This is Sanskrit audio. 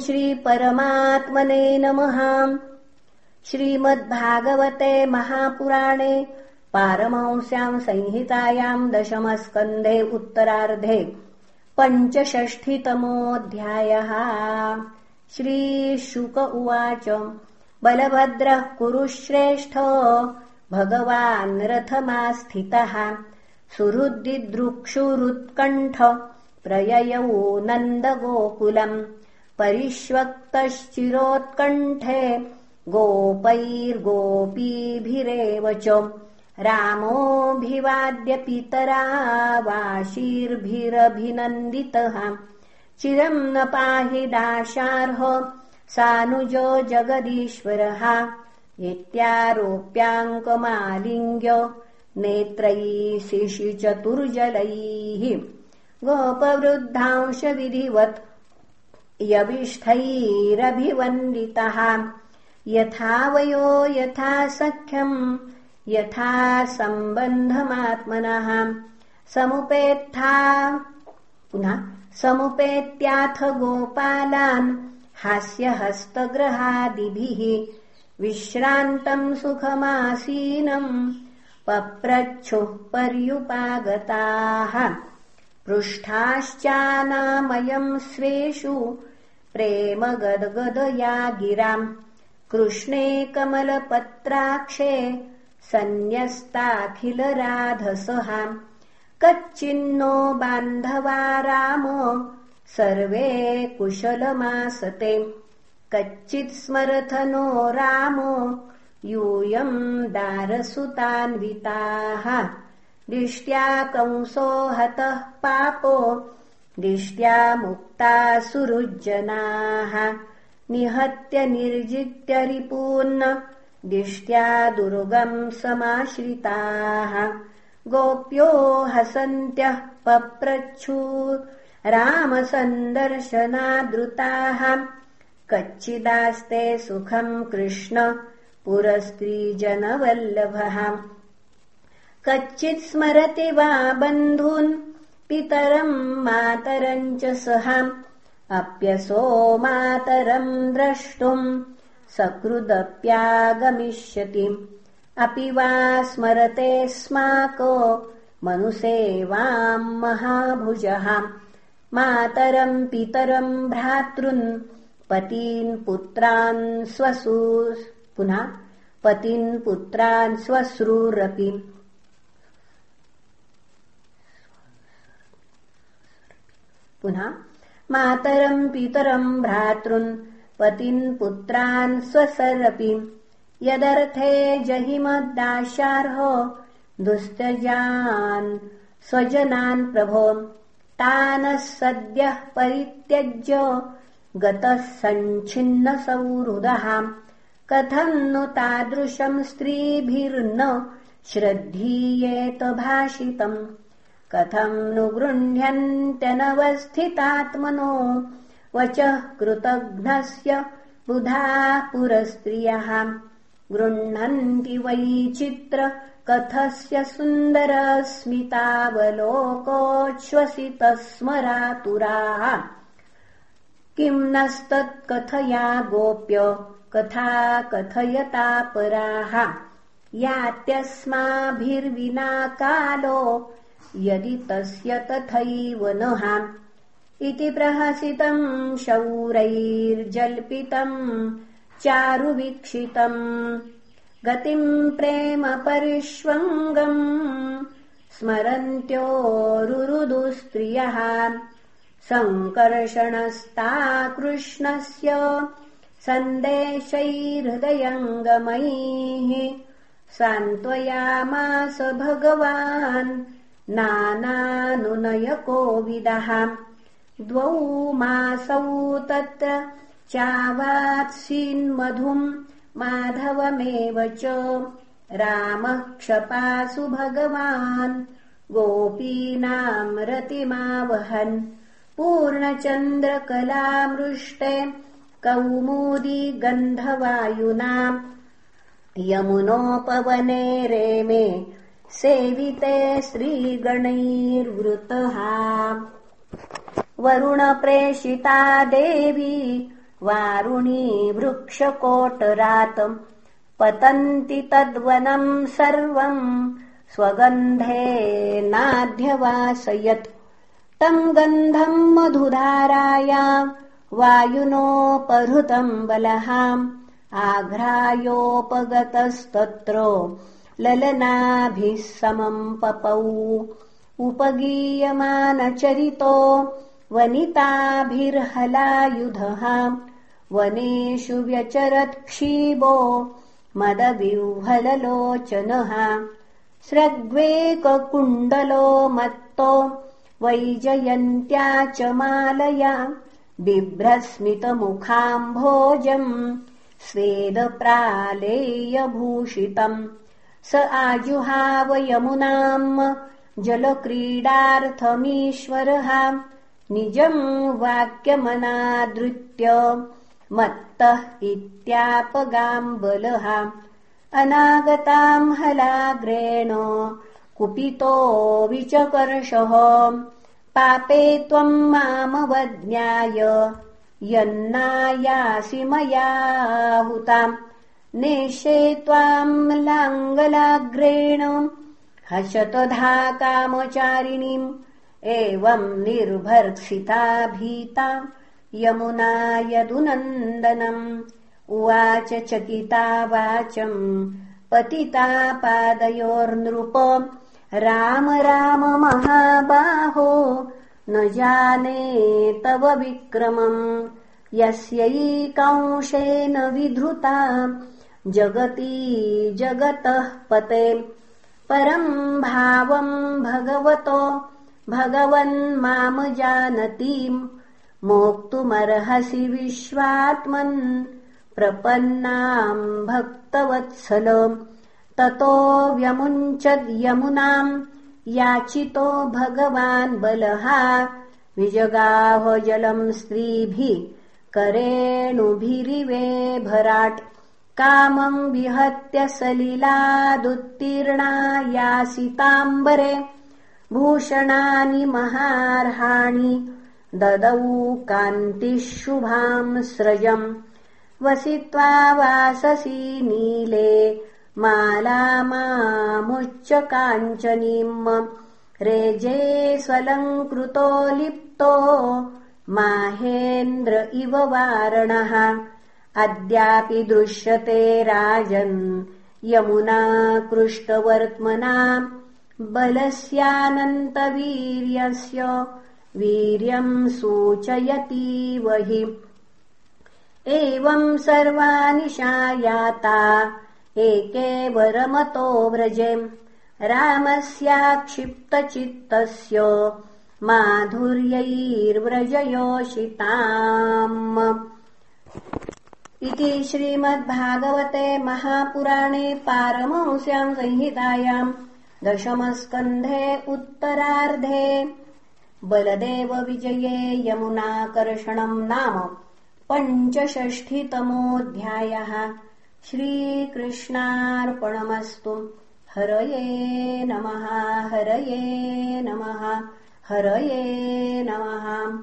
श्रीपरमात्मने नमः। श्रीमद्भागवते महापुराणे पारमांस्याम् संहितायाम् दशमस्कन्धे उत्तरार्धे पञ्चषष्ठितमोऽध्यायः। श्रीशुक उवाच बलभद्रः कुरुश्रेष्ठ भगवान् रथमास्थितः सुहृद्दिदृक्षुरुत्कण्ठ प्रययौ नन्दगोकुलम् परिष्वक्तश्चिरोत्कण्ठे गोपैर्गोपीभिरेव च रामोऽभिवाद्य पितरा वाशीर्भिरभिनन्दितः न पाहि दाशार्ह सानुजो जगदीश्वरः। इत्यारोप्याङ्कमालिङ्ग्य नेत्रैः शिशिचतुर्जलैः। गोपवृद्धांशविधिवत् यविष्ठैरभिवन्दितः। यथा वयो यथा सख्यम् यथा सम्बन्धमात्मनः। समुपेत्था पुनः समुपेत्याथ गोपालान् हास्यहस्तग्रहादिभिः विश्रान्तम् सुखमासीनम् पप्रच्छुः पर्युपागताः पृष्ठाश्चानामयम् स्वेषु प्रेम गद्गदया गिराम् कृष्णे कमलपत्राक्षे सन्न्यस्ताखिलराधसः कच्चिन्नो बान्धवा राम सर्वे कुशलमासते कच्चित्स्मरथनो रामो यूयम् दारसुतान्विताः दिष्ट्या कंसो हतः पापो दिष्ट्या मुक्ता सुरुज्जनाः। निहत्य निर्जित्य रिपून्न दिष्ट्या दुर्गम् समाश्रिताः। गोप्यो हसन्त्यः पप्रच्छू रामसन्दर्शनादृताः। कच्चिदास्ते सुखम् कृष्ण पुरस्त्रीजनवल्लभः कच्चित् स्मरति वा बन्धून् पितरम् मातरम् च सः अप्यसो मातरम् द्रष्टुम् सकृदप्यागमिष्यति। अपि वा स्मरते स्माको मनुसेवाम् महाभुजः। मातरम् पितरम् भ्रातृन् पतीन् पुत्रान् स्वसु पुनः पतीन् पुत्रान् स्वश्रूरपि पुनः मातरम् पितरम् भ्रातृन् पतीन् पुत्रान् स्वसरपि। यदर्थे जहिमद्दाशार्हो दुस्तजान् स्वजनान् प्रभो। तानः सद्यः परित्यज्य गतः सञ्छिन्नसौहृदः। कथम् नु तादृशम् स्त्रीभिर्न श्रद्धीयेत भाषितम् कथम् नु गृह्ण्यन्त्यनवस्थितात्मनो वचः कृतघ्नस्य बुधा पुरस्त्रियः गृह्णन्ति वैचित्र कथस्य सुन्दरस्मितावलोकोच्छ्वसितः स्मरातुराः किम् नस्तत्कथया गोप्य? कथा कथयता पराः। यात्यस्माभिर्विना कालो यदि तस्य तथैव नः इति प्रहसितम् शौरैर्जल्पितम् चारुवीक्षितम् गतिम् प्रेम परिष्वङ्गम् स्मरन्त्योरुरुदुस्त्रियः सङ्कर्षणस्ता कृष्णस्य सन्देशैर्हृदयङ्गमैः सान्त्वयामास भगवान् नानानुनयकोविदः। द्वौ मासौ तत्र चावात्सीन्मधुम् माधवमेव च रामः क्षपासु भगवान् गोपीनाम् रतिमावहन् पूर्णचन्द्रकलामृष्टे कौमुदी गन्धवायुनाम् यमुनोपवने रेमे सेविते श्रीगणैर्वृतः। वरुणप्रेषिता देवी वारुणी वृक्षकोटरात् पतन्ति तद्वनम् सर्वम् स्वगन्धे नाध्यवासयत् तम् गन्धम् मधुधाराया वायुनोपहृतम् बलहाम् आघ्रायोपगतस्तत्र ललनाभिः समम् पपौ। उपगीयमानचरितो वनिताभिर्हलायुधः। वनेषु व्यचरत्क्षीबो मदविह्वललोचनः। स्रग्वेककुण्डलो मत्तो वैजयन्त्या च मालया। बिभ्रस्मितमुखाम्भोजम् स्वेदप्रालेयभूषितम् स आजुहाव यमुनाम् जलक्रीडार्थमीश्वरः निजम् वाक्यमनादृत्य मत्तः इत्यापगाम्बलः अनागताम् हलाग्रेण कुपितो विचकर्षः पापे त्वम् मामवज्ञाय यन्नायासि मयाहुताम् नेष्ये त्वाम् लाङ्गलाग्रेण हशतधा कामचारिणीम् एवम् निर्भर्त्सिता भीता यमुना यदुनन्दनम् उवाच चकिता वाचम् पतिता पादयोर्नृप राम राम महाबाहो न जाने तव विक्रमम्। यस्यैकांशेन विधृता जगती जगतः पते। परम् भावम् भगवतो भगवन्मामजानतीम् मोक्तुमर्हसि विश्वात्मन् प्रपन्नाम् भक्तवत्सल। ततो व्यमुञ्चद्यमुनाम् याचितो भगवान् बलहा जलम् स्त्रीभिः करेणुभिरिवे भराट् कामम् विहत्य सलिलादुत्तीर्णा यासिताम्बरे भूषणानि महार्हाणि ददौ कान्तिः शुभाम् स्रजम् वसित्वा वाससि नीले माला मामुच्च काञ्चनीम् रेजे स्वलङ्कृतो लिप्तो माहेन्द्र इव वारणः अद्यापि दृश्यते राजन्। यमुना कृष्टवर्त्मना बलस्यानन्तवीर्यस्य वीर्यम् सूचयतीव हि एवम् सर्वाणि शायाता एके वरमतो व्रजे। रामस्याक्षिप्तचित्तस्य माधुर्यैर्व्रजयोषिताम् इति श्रीमद्भागवते महापुराणे पारमंस्याम् संहितायाम् दशमस्कन्धे उत्तरार्धे। बलदेवविजये यमुनाकर्षणम् नाम पञ्चषष्ठितमोऽध्यायः। श्रीकृष्णार्पणमस्तु। हरये नमः हरये नमः हरये नमः